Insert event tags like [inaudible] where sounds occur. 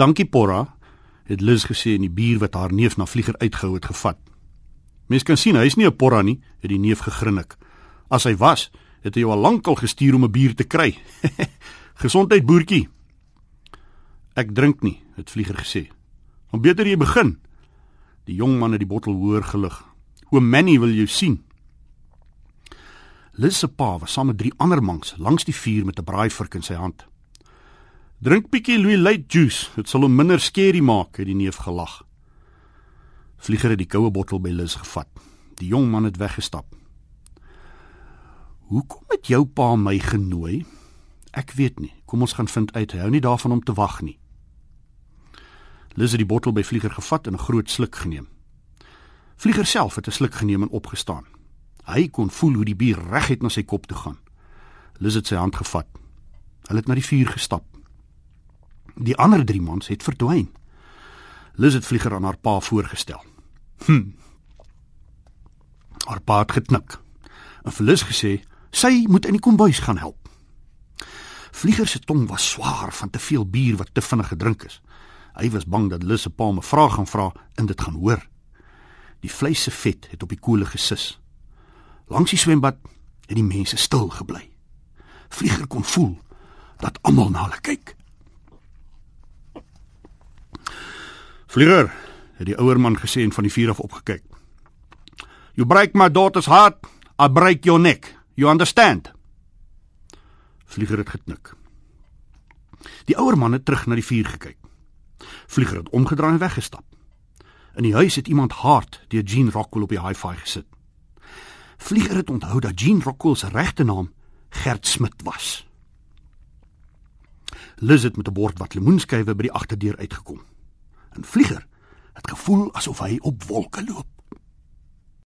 Dankie Porra, het Liz gesê en die bier wat haar neef na vlieger uitgehou het gevat. Mens kan sien hy's nie 'n Porra nie, het die neef gegrinnik. As hy was, het hy jou al lankal gestuur om 'n bier te kry. [laughs] Gesondheid boertjie. Ek drink nie, het vlieger gesê. Om beter jy begin. Die jong man het die bottel hoër gelig. Oom Manny wil jou sien. Liz se pa was saam met drie ander monks langs die vuur met 'n braaivork in sy hand. Drink bietjie Louis Light juice, dit sal hom minder skerry maak, het die neef gelag. Vlieger het die koue bottel by Liz gevat. Die jong man het weggestap. Hoekom het jou pa my genooi? Ek weet nie. Kom ons gaan vind uit. Hou nie daarvan om te wag nie. Liz het die bottel by Vlieger gevat en 'n groot sluk geneem. Vlieger self het 'n sluk geneem en opgestaan. Hy kon voel hoe die bier reguit na sy kop toe gaan. Liz het sy hand gevat. Hulle het na die vuur gestap. Die ander drie mans het verdwyn. Liz het Vlieger aan haar pa voorgestel. Hm. Haar pa het geknik. En vir Liz gesê sy moet in die kombuis gaan help. Vlieger se tong was swaar van te veel bier wat te vinnig gedrink is. Hy was bang dat Liz se pa 'n vraag gaan vra en dit gaan hoor. Die vleis se vet het op die koele gesis. Langs die swembad het die mense stil gebly. Vlieger kon voel dat almal na hulle kyk. Vlieger, het die ouer man gesê en van die vuur af opgekyk. You break my daughter's heart, I break your neck. You understand? Vlieger het geknik. Die ouer man het terug na die vuur gekyk. Vlieger het omgedraai en weggestap. In die huis het iemand hard deur Jean Rockwell op die hi-fi gesit. Vlieger het onthou dat Jean Rockwell se regte naam Gert Smit was. Liz het met 'n bord wat lemoenskywe by die agterdeur uitgekom. En Vlieger het gevoel asof hy op wolke loop.